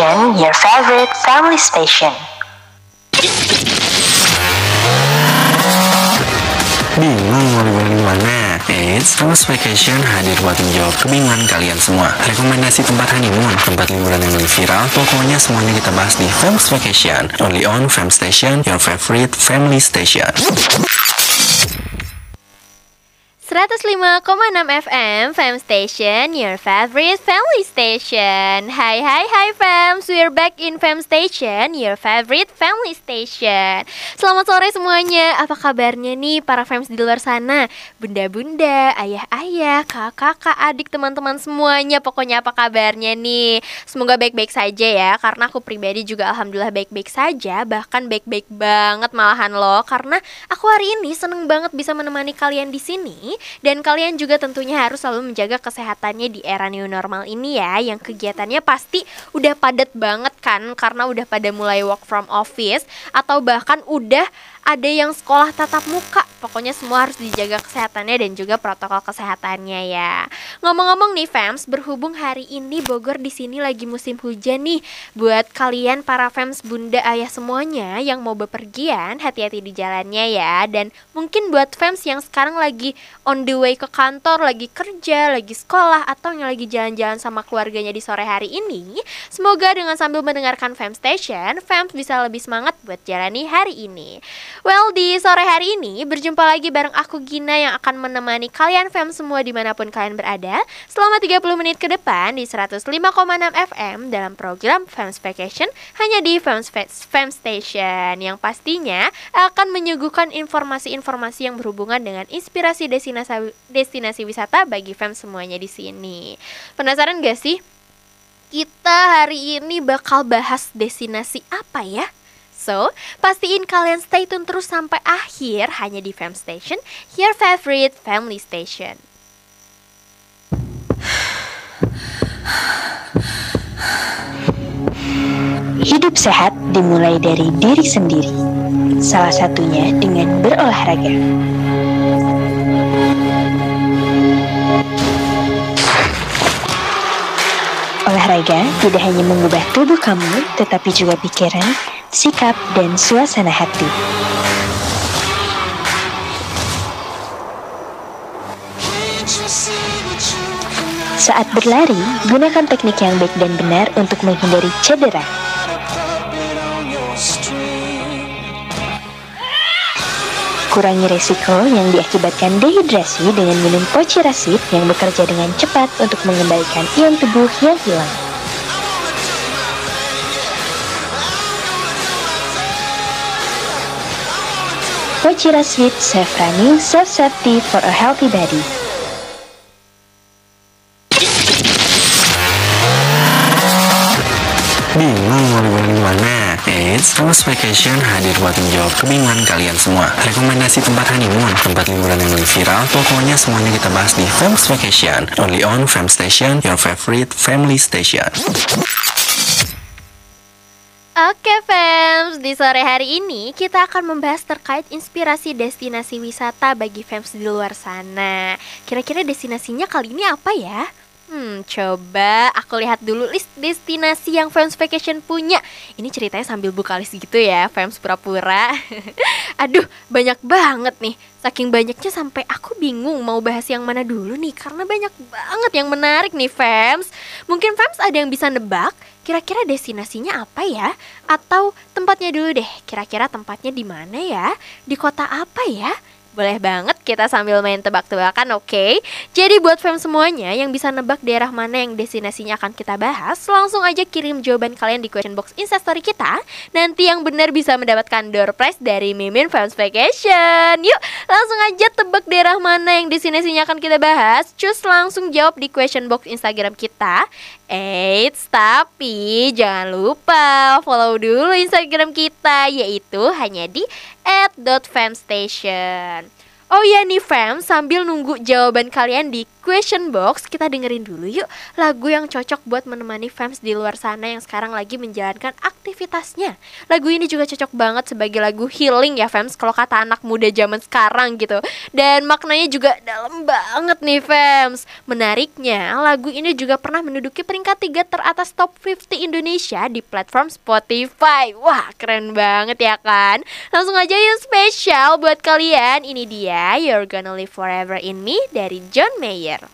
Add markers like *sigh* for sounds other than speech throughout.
Station, your favorite family station. Bingung mau liburan di mana? Eits, Vacation hadir buat menjawab kebingungan kalian semua. Rekomendasi tempat honeymoon, tempat liburan yang lebih viral, pokoknya semuanya kita bahas di Famous Vacation. Only on Fam Station, your favorite family station. 105,6 FM Fam Station, your favorite family station. Hai hai hai fams, we're back in Fam Station, your favorite family station. Selamat sore semuanya. Apa kabarnya nih para fams di luar sana? Bunda-bunda, ayah-ayah, kakak-kakak, adik, teman-teman semuanya. Pokoknya apa kabarnya nih? Semoga baik-baik saja ya. Karena aku pribadi juga alhamdulillah baik-baik saja, bahkan baik-baik banget malahan loh. Karena aku hari ini seneng banget bisa menemani kalian di sini dan kalian juga tentunya harus selalu menjaga kesehatannya di era new normal ini ya Yang kegiatannya pasti udah padat banget kan Karena udah pada mulai work from office Atau bahkan udah ada yang sekolah tatap muka. Pokoknya semua harus dijaga kesehatannya dan juga protokol kesehatannya ya. Ngomong-ngomong nih fans, berhubung hari ini Bogor di sini lagi musim hujan nih. Buat kalian para fans bunda ayah semuanya yang mau bepergian, hati-hati di jalannya ya. Dan mungkin buat fans yang sekarang lagi on the way ke kantor, lagi kerja, lagi sekolah atau yang lagi jalan-jalan sama keluarganya di sore hari ini, semoga dengan sambil mendengarkan Fam Station, fans bisa lebih semangat buat jalani hari ini. Well, di sore hari ini berjumpa lagi bareng aku Gina yang akan menemani kalian fam semua di mana pun kalian berada selama 30 menit ke depan di 105,6 FM dalam program Fams Vacation hanya di Fams, Fam Station yang pastinya akan menyuguhkan informasi-informasi yang berhubungan dengan inspirasi destinasi, destinasi wisata bagi fam semuanya di sini. Penasaran gak sih? Kita hari ini bakal bahas destinasi apa ya? So, pastiin kalian stay tune terus sampai akhir hanya di Fam Station, your favorite family station. Hidup sehat dimulai dari diri sendiri. Salah satunya dengan berolahraga. Olahraga tidak hanya mengubah tubuh kamu, tetapi juga pikiran, sikap, dan suasana hati. Saat berlari, gunakan teknik yang baik dan benar untuk menghindari cedera. Kurangi resiko yang diakibatkan dehidrasi dengan minum pocirasit yang bekerja dengan cepat untuk mengembalikan ion tubuh yang hilang. Pochira Sweet Safe Running Safe Safety for a Healthy Body. Eits, Thomas Vacation hadir buat menjawab kebingungan kalian semua. Rekomendasi tempat honeymoon, tempat liburan yang lebih viral, pokoknya semuanya kita bahas di Famous Vacation. Only on Fam Station, your favorite family station. Oke fans, di sore hari ini kita akan membahas terkait inspirasi destinasi wisata bagi fans di luar sana. Kira-kira destinasinya kali ini apa ya? Hmm, coba aku lihat dulu list destinasi yang Fams Vacation punya. Ini ceritanya sambil buka list gitu ya, Fams pura-pura. *laughs* Aduh, banyak banget nih. Saking banyaknya sampai aku bingung mau bahas yang mana dulu nih karena banyak banget yang menarik nih, Fams. Mungkin Fams ada yang bisa nebak kira-kira destinasinya apa ya? Atau tempatnya dulu deh. Kira-kira tempatnya di mana ya? Di kota apa ya? Boleh banget kita sambil main tebak-tebakan, oke? Okay? Jadi buat fam semuanya yang bisa nebak daerah mana yang destinasinya akan kita bahas, langsung aja kirim jawaban kalian di question box instastory kita. Nanti yang benar bisa mendapatkan door prize dari Mimin Fams Vacation. Yuk, langsung aja tebak daerah mana yang destinasinya akan kita bahas. Cus langsung jawab di question box Instagram kita. Eits, tapi jangan lupa follow dulu Instagram kita yaitu hanya di @famstation. Oh ya nih fam, sambil nunggu jawaban kalian di question box, kita dengerin dulu yuk lagu yang cocok buat menemani fans di luar sana yang sekarang lagi menjalankan aktivitasnya. Lagu ini juga cocok banget sebagai lagu healing ya fans kalau kata anak muda zaman sekarang gitu. Dan maknanya juga dalam banget nih fans. Menariknya, lagu ini juga pernah menduduki peringkat 3 teratas top 50 Indonesia di platform Spotify. Wah, keren banget ya kan? Langsung aja yuk spesial buat kalian. Ini dia You're Gonna Live Forever in Me dari John Mayer.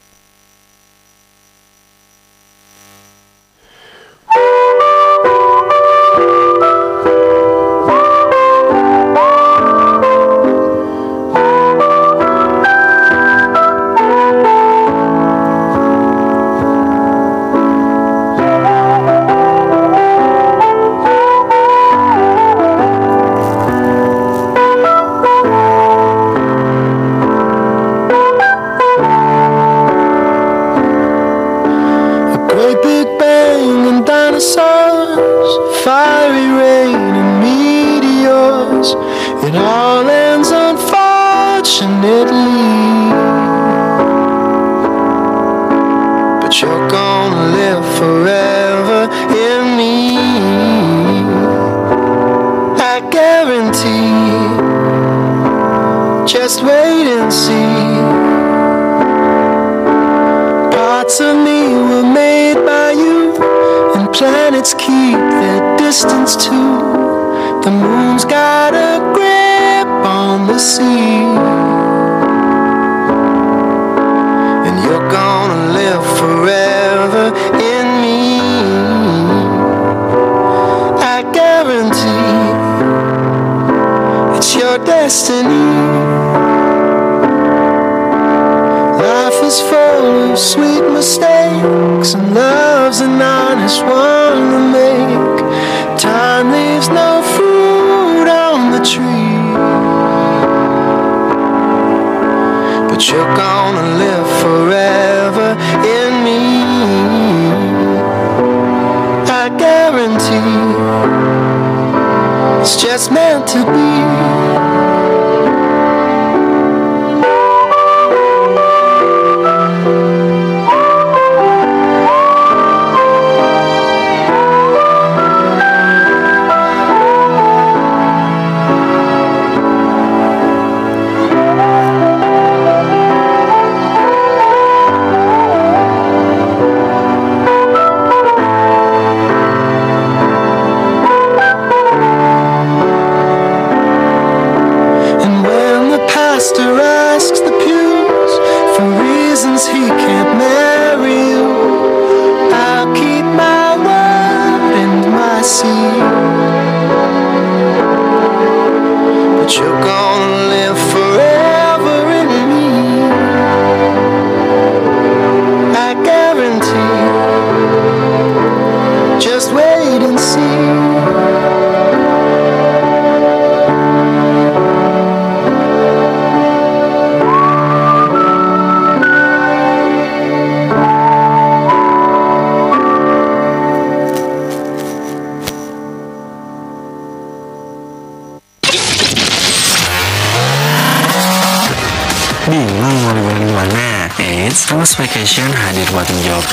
Sea, and you're gonna live forever in me. I guarantee it's your destiny. Life is full of sweet mistakes, and love's an honest one to make. Time leaves no fruit on the tree, you're gonna live forever in me. I guarantee it's just meant to be.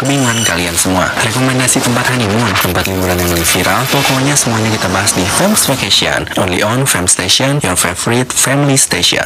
Kebingungan kalian semua. Rekomendasi tempat honeymoon, tempat liburan yang lebih viral, pokoknya semuanya kita bahas di Famous Vacation. Only on Fam Station, your favorite family station.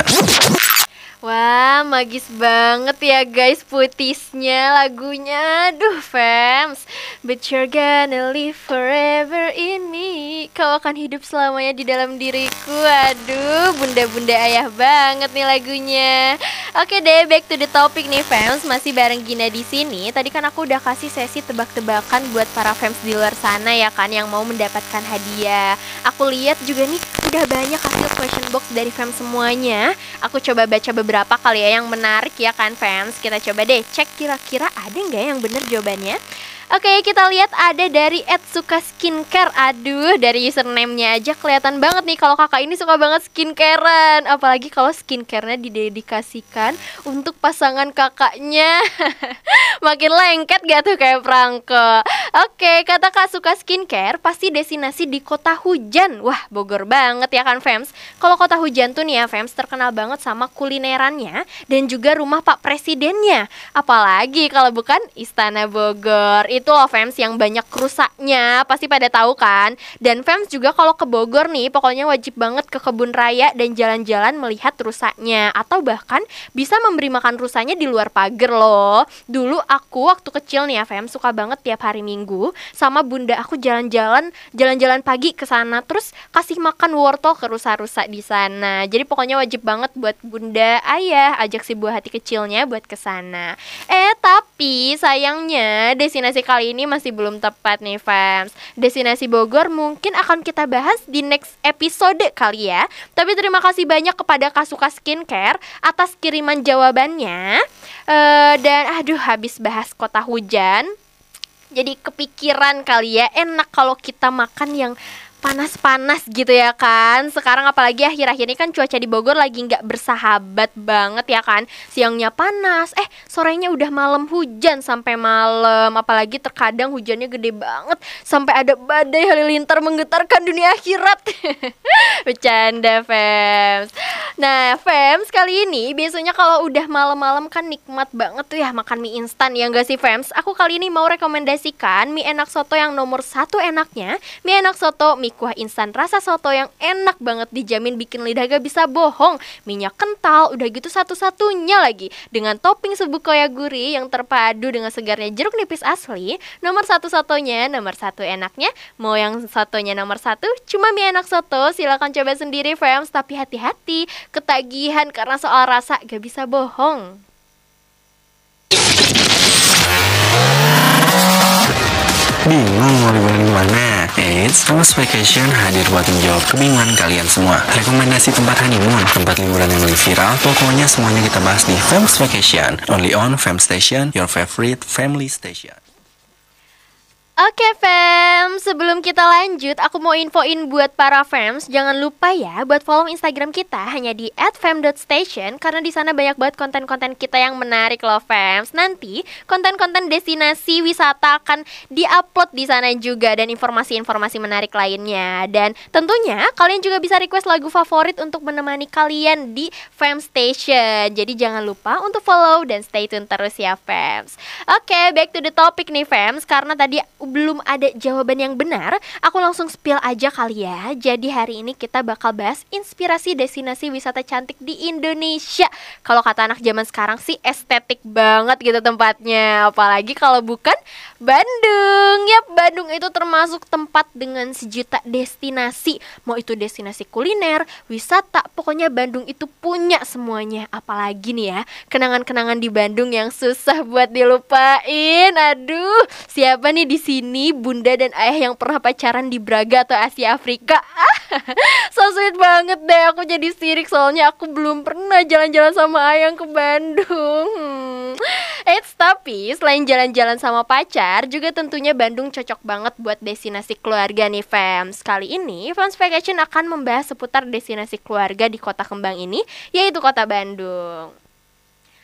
Wah, magis banget ya guys putisnya lagunya. Aduh, fams. But you're gonna live forever in me. Kau akan hidup selamanya di dalam diriku. Aduh, bunda-bunda ayah banget nih lagunya. Oke deh, back to the topic nih fams. Masih bareng Gina di sini. Tadi kan aku udah kasih sesi tebak-tebakan buat para fans di luar sana ya kan yang mau mendapatkan hadiah. Aku lihat juga nih udah banyak hasil question box dari fans semuanya. Aku coba baca beberapa kali ya yang menarik ya kan fans. Kita coba deh cek kira-kira ada nggak yang bener jawabannya. Oke, kita lihat ada dari Etsuka Skincare. Aduh, dari username-nya aja kelihatan banget nih kalau kakak ini suka banget skincarean. Apalagi kalau skincare-nya didedikasikan untuk pasangan kakaknya. *laughs* Makin lengket gak tuh kayak Prangko. Oke, kata kak suka skincare pasti destinasi di kota hujan. Wah, Bogor banget ya kan fams Kalau kota hujan tuh nih ya fams terkenal banget sama kulinerannya Dan juga rumah pak presidennya Apalagi kalau bukan Istana Bogor Itu loh fams yang banyak rusaknya Pasti pada tahu kan Dan fams juga kalau ke Bogor nih Pokoknya wajib banget ke kebun raya dan jalan-jalan melihat rusaknya Atau bahkan bisa memberi makan rusaknya di luar pagar loh Dulu aku waktu kecil nih ya fams suka banget tiap hari minggu Sama bunda aku jalan-jalan jalan-jalan pagi ke sana terus kasih makan wortel ke rusa-rusa di sana. Jadi pokoknya wajib banget buat bunda ayah ajak si buah hati kecilnya buat ke sana. Eh tapi sayangnya destinasi kali ini masih belum tepat nih fans. Destinasi Bogor mungkin akan kita bahas di next episode kali ya. Tapi terima kasih banyak kepada Kasuka Skincare atas kiriman jawabannya. Uh, dan aduh habis bahas kota hujan jadi kepikiran kali ya enak kalau kita makan yang panas-panas gitu ya kan. Sekarang apalagi akhir-akhir ini kan cuaca di Bogor lagi nggak bersahabat banget ya kan. Siangnya panas, eh sorenya udah malam hujan sampai malam. Apalagi terkadang hujannya gede banget. Sampai ada badai halilintar menggetarkan dunia akhirat. *laughs* Bercanda fans Nah fans kali ini biasanya kalau udah malam-malam kan nikmat banget tuh ya makan mie instan ya enggak sih fans Aku kali ini mau rekomendasikan mie enak soto yang nomor satu enaknya Mie enak soto mie kuah instan rasa soto yang enak banget dijamin bikin lidah gak bisa bohong. Minyak kental udah gitu satu-satunya lagi. Dengan topping koya gurih yang terpadu dengan segarnya jeruk nipis asli nomor satu-satunya nomor satu enaknya. Mau yang satunya nomor satu cuma mie enak soto. Silahkan coba sendiri fans tapi hati-hati ketagihan karena soal rasa gak bisa bohong. Bingung mau liburan di Famous Vacation hadir buat menjawab kebingungan kalian semua. Rekomendasi tempat honeymoon, tempat liburan yang lebih viral, pokoknya semuanya kita bahas di Famous Vacation. Only on Fam Station, your favorite family station. Oke fans, sebelum kita lanjut, aku mau infoin buat para fans, jangan lupa ya buat follow Instagram kita hanya di @fam.station karena di sana banyak banget konten-konten kita yang menarik loh fans. Nanti konten-konten destinasi wisata akan diupload di sana juga dan informasi-informasi menarik lainnya. Dan tentunya kalian juga bisa request lagu favorit untuk menemani kalian di Fam Station. Jadi jangan lupa untuk follow dan stay tune terus ya fans. Oke, back to the topic nih fans karena tadi belum ada jawaban yang benar, aku langsung spill aja kali ya. Jadi hari ini kita bakal bahas inspirasi destinasi wisata cantik di Indonesia. Kalau kata anak zaman sekarang sih estetik banget gitu tempatnya. Apalagi kalau bukan Bandung. Yap, Bandung itu termasuk tempat dengan sejuta destinasi. Mau itu destinasi kuliner, wisata, pokoknya Bandung itu punya semuanya. Apalagi nih ya, kenangan-kenangan di Bandung yang susah buat dilupain. Aduh, siapa nih di sini ini bunda dan ayah yang pernah pacaran di Braga atau Asia Afrika. *laughs* So sweet banget deh aku jadi sirik soalnya aku belum pernah jalan-jalan sama ayah ke Bandung. Hmm. Eits tapi selain jalan-jalan sama pacar juga tentunya Bandung cocok banget buat destinasi keluarga nih fans Kali ini Fans Vacation akan membahas seputar destinasi keluarga di kota kembang ini yaitu kota Bandung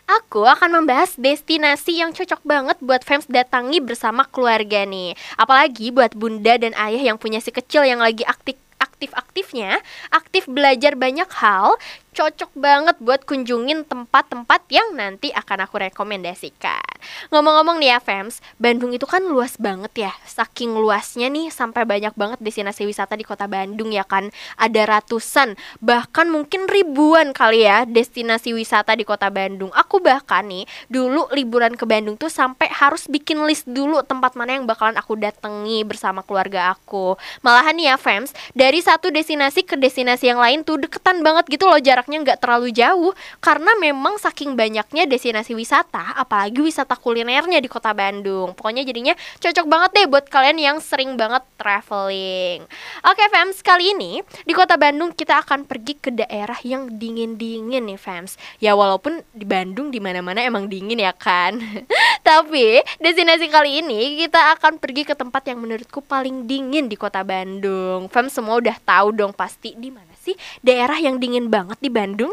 Aku akan membahas destinasi yang cocok banget buat fans datangi bersama keluarga nih. Apalagi buat bunda dan ayah yang punya si kecil yang lagi aktif aktif-aktifnya, aktif belajar banyak hal, cocok banget buat kunjungin tempat-tempat yang nanti akan aku rekomendasikan. Ngomong-ngomong nih ya fans, Bandung itu kan luas banget ya. Saking luasnya nih sampai banyak banget destinasi wisata di kota Bandung ya kan. Ada ratusan, bahkan mungkin ribuan kali ya destinasi wisata di kota Bandung. Aku bahkan nih dulu liburan ke Bandung tuh sampai harus bikin list dulu tempat mana yang bakalan aku datangi bersama keluarga aku. Malahan nih ya fans, dari satu destinasi ke destinasi yang lain tuh deketan banget gitu loh jarak jaraknya nggak terlalu jauh karena memang saking banyaknya destinasi wisata apalagi wisata kulinernya di kota Bandung. Pokoknya jadinya cocok banget deh buat kalian yang sering banget traveling. Oke fams kali ini di kota Bandung kita akan pergi ke daerah yang dingin-dingin nih fams ya walaupun di Bandung di mana-mana emang dingin ya kan? *laughs* Tapi destinasi kali ini kita akan pergi ke tempat yang menurutku paling dingin di kota Bandung. Fams semua udah tahu dong pasti di mana sih daerah yang dingin banget di Bandung?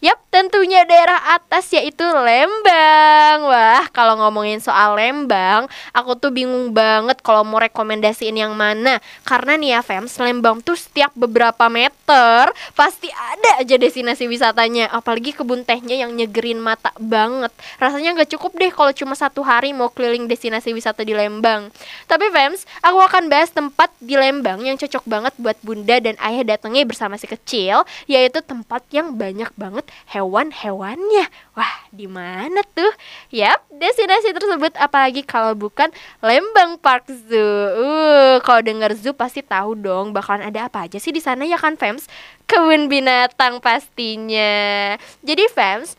Yap, tentunya daerah atas yaitu Lembang. Wah, kalau ngomongin soal Lembang, aku tuh bingung banget kalau mau rekomendasiin yang mana. Karena nih ya, fans, Lembang tuh setiap beberapa meter pasti ada aja destinasi wisatanya. Apalagi kebun tehnya yang nyegerin mata banget. Rasanya nggak cukup deh kalau cuma satu hari mau keliling destinasi wisata di Lembang. Tapi fans, aku akan bahas tempat di Lembang yang cocok banget buat bunda dan ayah datangnya bersama si kecil, yaitu tempat yang banyak banget hewan-hewannya. Wah, di mana tuh? Yap, destinasi tersebut apalagi kalau bukan Lembang Park Zoo. Uh, kalau denger zoo pasti tahu dong bakalan ada apa aja sih di sana ya kan, fans? Kebun binatang pastinya. Jadi fans,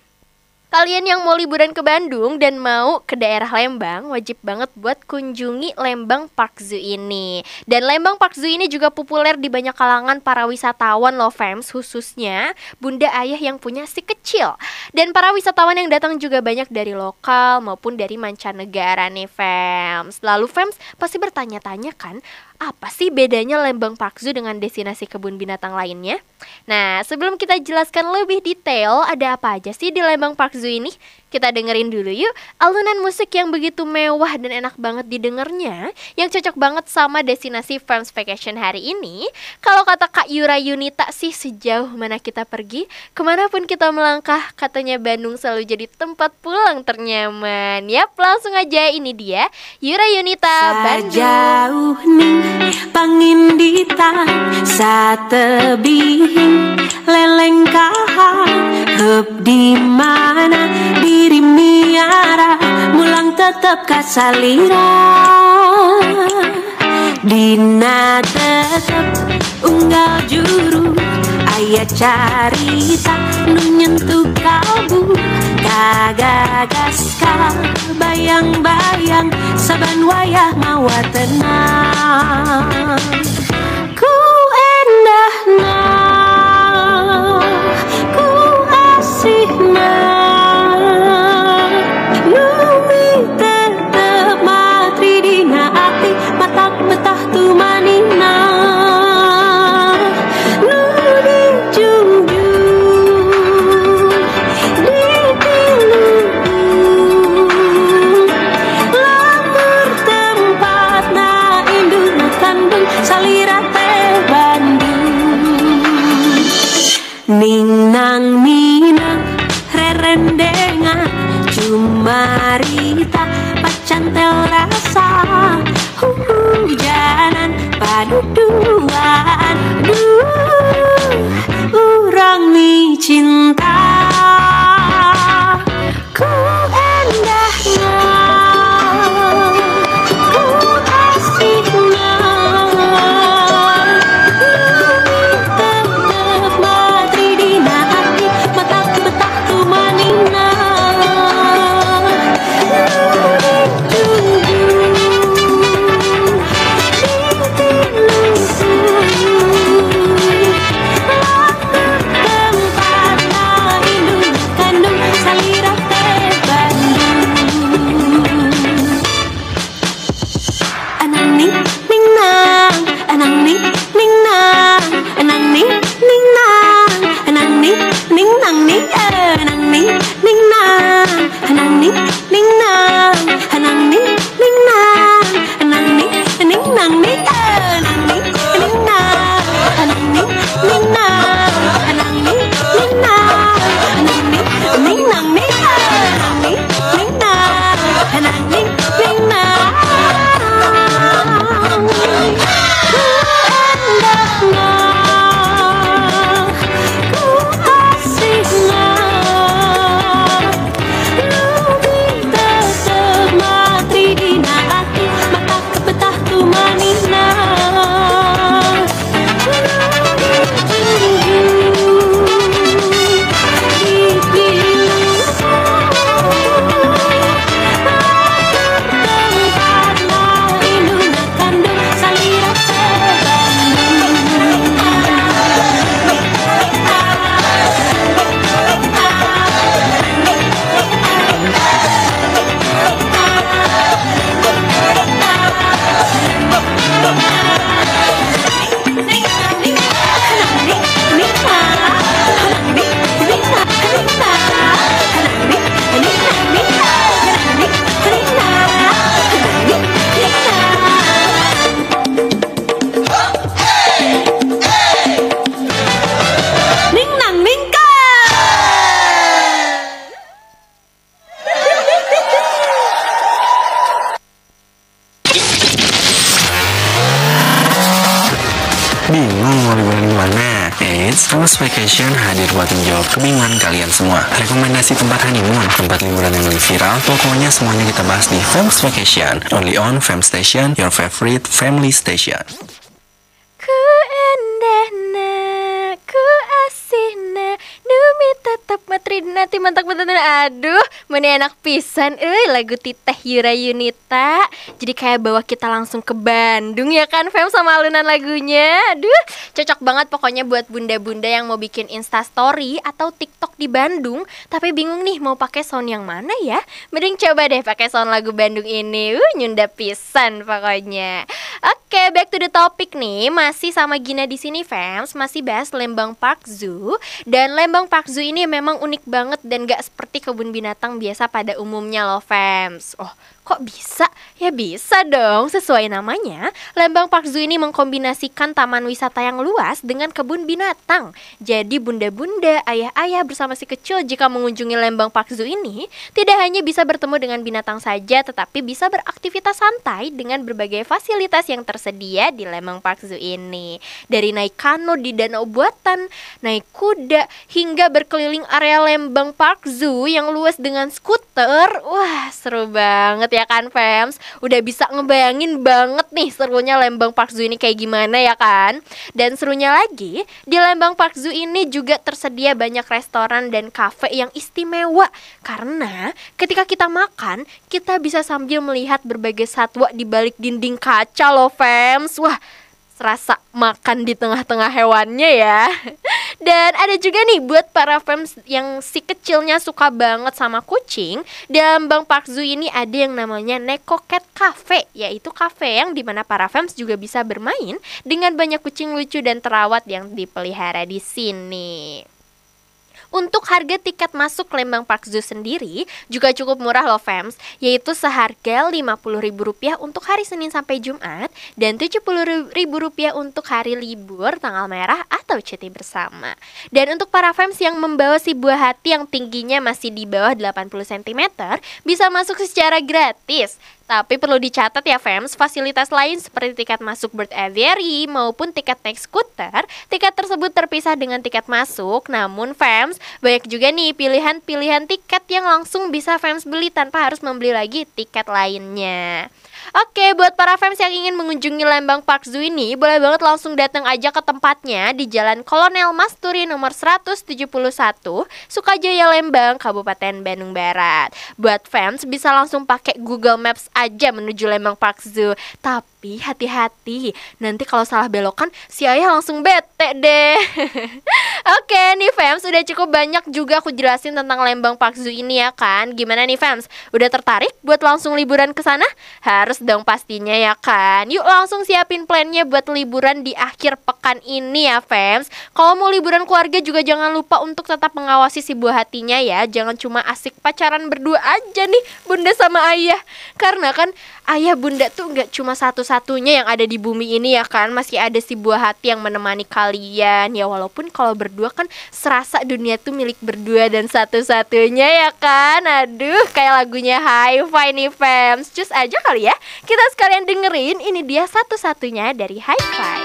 Kalian yang mau liburan ke Bandung dan mau ke daerah Lembang, wajib banget buat kunjungi Lembang Park Zoo ini. Dan Lembang Park Zoo ini juga populer di banyak kalangan para wisatawan loh fans, khususnya bunda ayah yang punya si kecil. Dan para wisatawan yang datang juga banyak dari lokal maupun dari mancanegara nih fans. Lalu fans pasti bertanya-tanya kan, apa sih bedanya Lembang Park Zoo dengan destinasi kebun binatang lainnya? Nah, sebelum kita jelaskan lebih detail ada apa aja sih di Lembang Park Zoo ini, kita dengerin dulu yuk alunan musik yang begitu mewah dan enak banget didengarnya yang cocok banget sama destinasi Farms Vacation hari ini. Kalau kata Kak Yura Yunita sih sejauh mana kita pergi, ke mana pun kita melangkah, katanya Bandung selalu jadi tempat pulang ternyaman. Yap, langsung aja ini dia Yura Yunita Bandung. Nih pangindita satebing leleng kahar di mana tetep kasalira Dina tetep unggal juru. Ayah carita nu nyentuh kalbu. Kagagas ka bayang-bayang. Saban wayah mawa tenang Ning nang minang rerendengan Cumarita pacantel rasa. Hujanan paduduan Duh, semua. Rekomendasi tempat honeymoon, tempat liburan yang lebih viral, pokoknya semuanya kita bahas di Famous Vacation. Only on Fam Station, your favorite family station. Nanti mantap betul Aduh, mana enak pisan. Eh, lagu Titeh Yura Yunita. Jadi kayak bawa kita langsung ke Bandung ya kan Fem sama alunan lagunya. Aduh, cocok banget pokoknya buat bunda-bunda yang mau bikin instastory Atau TikTok di Bandung. Tapi bingung nih mau pakai sound yang mana ya? Mending coba deh pakai sound lagu Bandung ini. Uh, nyunda pisan pokoknya. Oke, back to the topic nih. Masih sama Gina di sini, fans. Masih bahas Lembang Park Zoo. Dan Lembang Park Zoo ini memang unik banget dan gak seperti kebun binatang biasa pada umumnya loh, fans. Oh, kok bisa? Ya bisa dong, sesuai namanya. Lembang Park Zoo ini mengkombinasikan taman wisata yang luas dengan kebun binatang. Jadi bunda-bunda, ayah-ayah bersama si kecil jika mengunjungi Lembang Park Zoo ini, tidak hanya bisa bertemu dengan binatang saja, tetapi bisa beraktivitas santai dengan berbagai fasilitas yang tersedia di Lembang Park Zoo ini. Dari naik kano di danau buatan, naik kuda, hingga berkeliling area Lembang Park Zoo yang luas dengan skuter. Wah, seru banget ya kan, fans? Udah bisa ngebayangin banget nih serunya Lembang Park Zoo ini kayak gimana ya kan? Dan serunya lagi, di Lembang Park Zoo ini juga tersedia banyak restoran dan kafe yang istimewa karena ketika kita makan, kita bisa sambil melihat berbagai satwa di balik dinding kaca loh, fans. Wah, serasa makan di tengah-tengah hewannya ya. *laughs* Dan ada juga nih buat para fans yang si kecilnya suka banget sama kucing, di Lambang Park Zoo ini ada yang namanya Neko Cat Cafe, yaitu cafe yang di mana para fans juga bisa bermain dengan banyak kucing lucu dan terawat yang dipelihara di sini. Untuk harga tiket masuk Lembang Park Zoo sendiri juga cukup murah loh fams, yaitu seharga Rp50.000 untuk hari Senin sampai Jumat dan Rp70.000 untuk hari libur, tanggal merah atau cuti bersama. Dan untuk para fans yang membawa si buah hati yang tingginya masih di bawah 80 cm bisa masuk secara gratis. Tapi perlu dicatat ya fans, fasilitas lain seperti tiket masuk Bird Aviary maupun tiket naik skuter, tiket tersebut terpisah dengan tiket masuk. Namun fans, banyak juga nih pilihan-pilihan tiket yang langsung bisa fans beli tanpa harus membeli lagi tiket lainnya. Oke, buat para fans yang ingin mengunjungi Lembang Park Zoo ini, boleh banget langsung datang aja ke tempatnya di Jalan Kolonel Masturi nomor 171, Sukajaya Lembang, Kabupaten Bandung Barat. Buat fans bisa langsung pakai Google Maps aja menuju Lembang Park Zoo. Tapi hati-hati, nanti kalau salah belokan si ayah langsung bete deh. *laughs* Oke nih fans, udah cukup banyak juga aku jelasin tentang Lembang Park Zoo ini ya kan. Gimana nih fans? Udah tertarik buat langsung liburan ke sana? Harus dong pastinya ya kan. Yuk langsung siapin plannya buat liburan di akhir pekan ini ya fans. Kalau mau liburan keluarga juga jangan lupa untuk tetap mengawasi si buah hatinya ya. Jangan cuma asik pacaran berdua aja nih bunda sama ayah. Karena kan ayah bunda tuh nggak cuma satu-satunya yang ada di bumi ini ya kan. Masih ada si buah hati yang menemani kalian. Ya walaupun kalau berdua kan serasa dunia tuh milik berdua dan satu-satunya ya kan. Aduh kayak lagunya Hi-Fi nih fans. Cus aja kali ya. Kita sekalian dengerin ini dia satu-satunya dari Hi-Fi.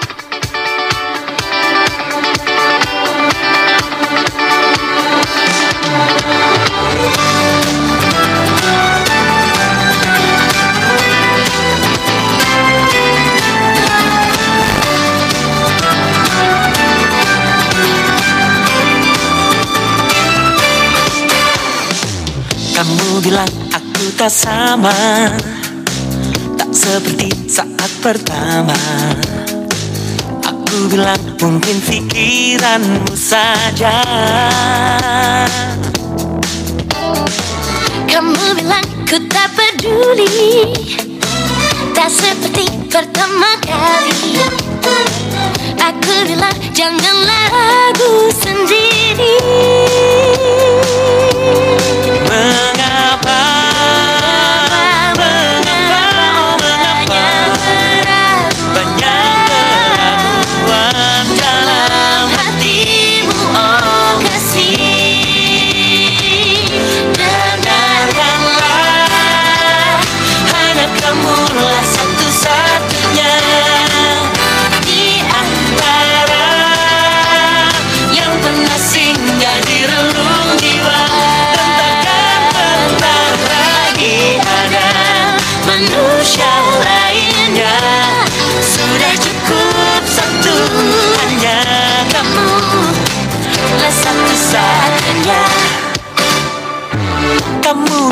Kamu bilang aku tak sama. Tak seperti saat pertama. Aku bilang mungkin pikiranmu saja. Kamu bilang ku tak peduli. Tak seperti pertama kali. Aku bilang janganlah ragu sendiri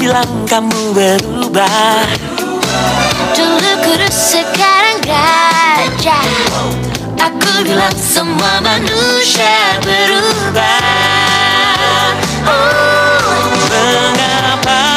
bilang kamu berubah. Dulu kurus sekarang gajah. Aku bilang semua manusia berubah. Oh, mengapa Mengapa,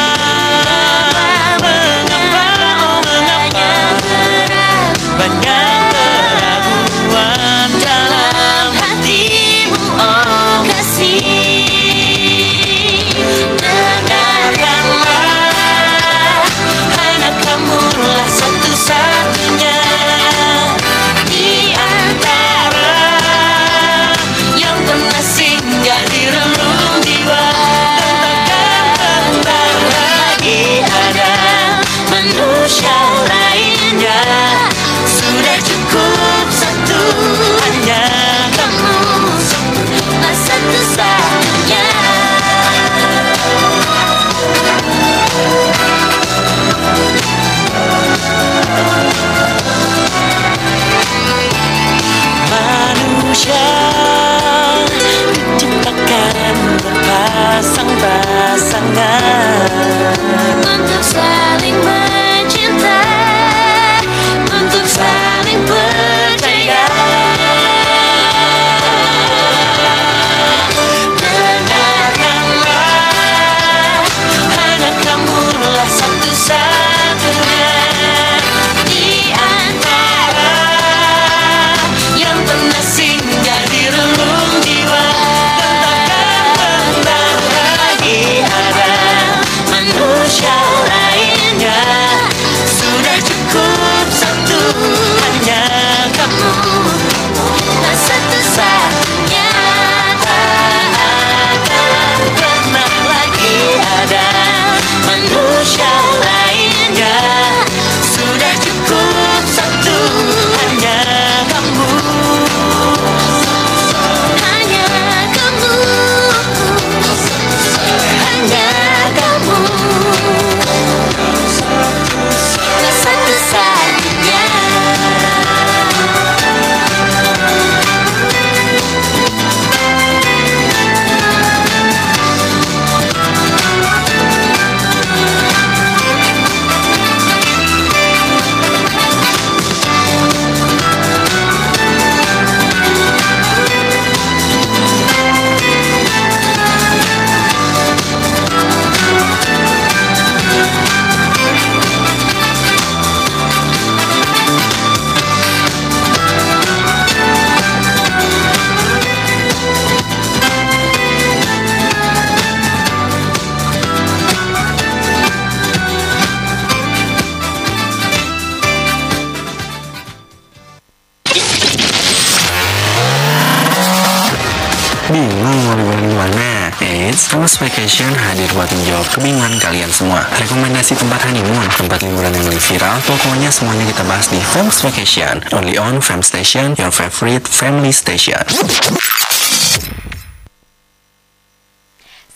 kebingungan kalian semua. Rekomendasi tempat honeymoon, tempat liburan yang lebih viral, pokoknya semuanya kita bahas di Famous Vacation. Only on Fam Station, your favorite family station.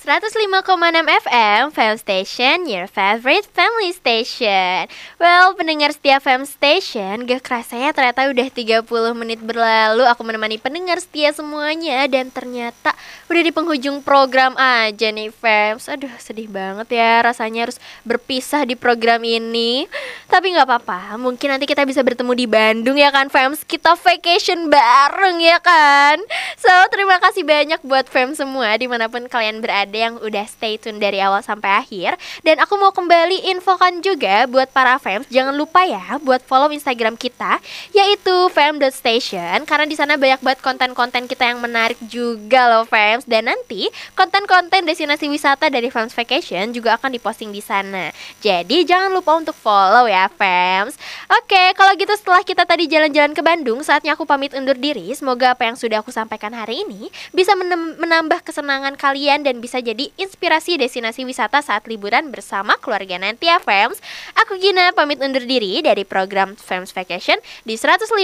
105,6 FM, Fam Station, your favorite family station. Well, pendengar setia Fam Station, gak kerasa ya ternyata udah 30 menit berlalu aku menemani pendengar setia semuanya dan ternyata udah di penghujung program aja nih Fams. Aduh, sedih banget ya rasanya harus berpisah di program ini. Tapi nggak apa-apa, mungkin nanti kita bisa bertemu di Bandung ya kan Fams. Kita vacation bareng ya kan. So, terima kasih banyak buat Fams semua di mana pun kalian berada yang udah stay tune dari awal sampai akhir. Dan aku mau kembali infokan juga buat para fans Jangan lupa ya buat follow Instagram kita Yaitu fam.station Karena di sana banyak banget konten-konten kita yang menarik juga loh fans. Dan nanti konten-konten destinasi wisata dari Fams Vacation juga akan diposting di sana. Jadi jangan lupa untuk follow ya fans. Oke kalau gitu setelah kita tadi jalan-jalan ke Bandung Saatnya aku pamit undur diri. Semoga apa yang sudah aku sampaikan hari ini Bisa menambah kesenangan kalian dan bisa jadi inspirasi destinasi wisata saat liburan bersama keluarga nanti ya fams Aku Gina pamit undur diri dari program Fams Vacation di 105,6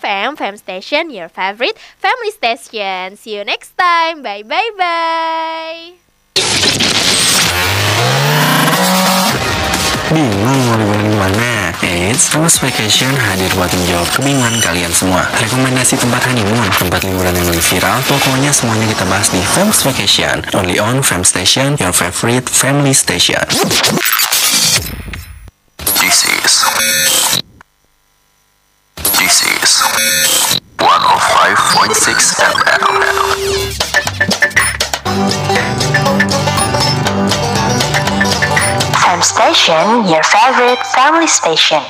FM Fam Station, your favorite family station. See you next time, bye bye bye Bingung mau liburan di mana? Eits, Famous Vacation hadir buat menjawab kebingungan kalian semua. Rekomendasi tempat honeymoon, tempat liburan yang lagi viral, pokoknya semuanya kita bahas di Famous Vacation. Only on Fam Station, your favorite family station. This is This is 105.6 FM. Station, your favorite family station.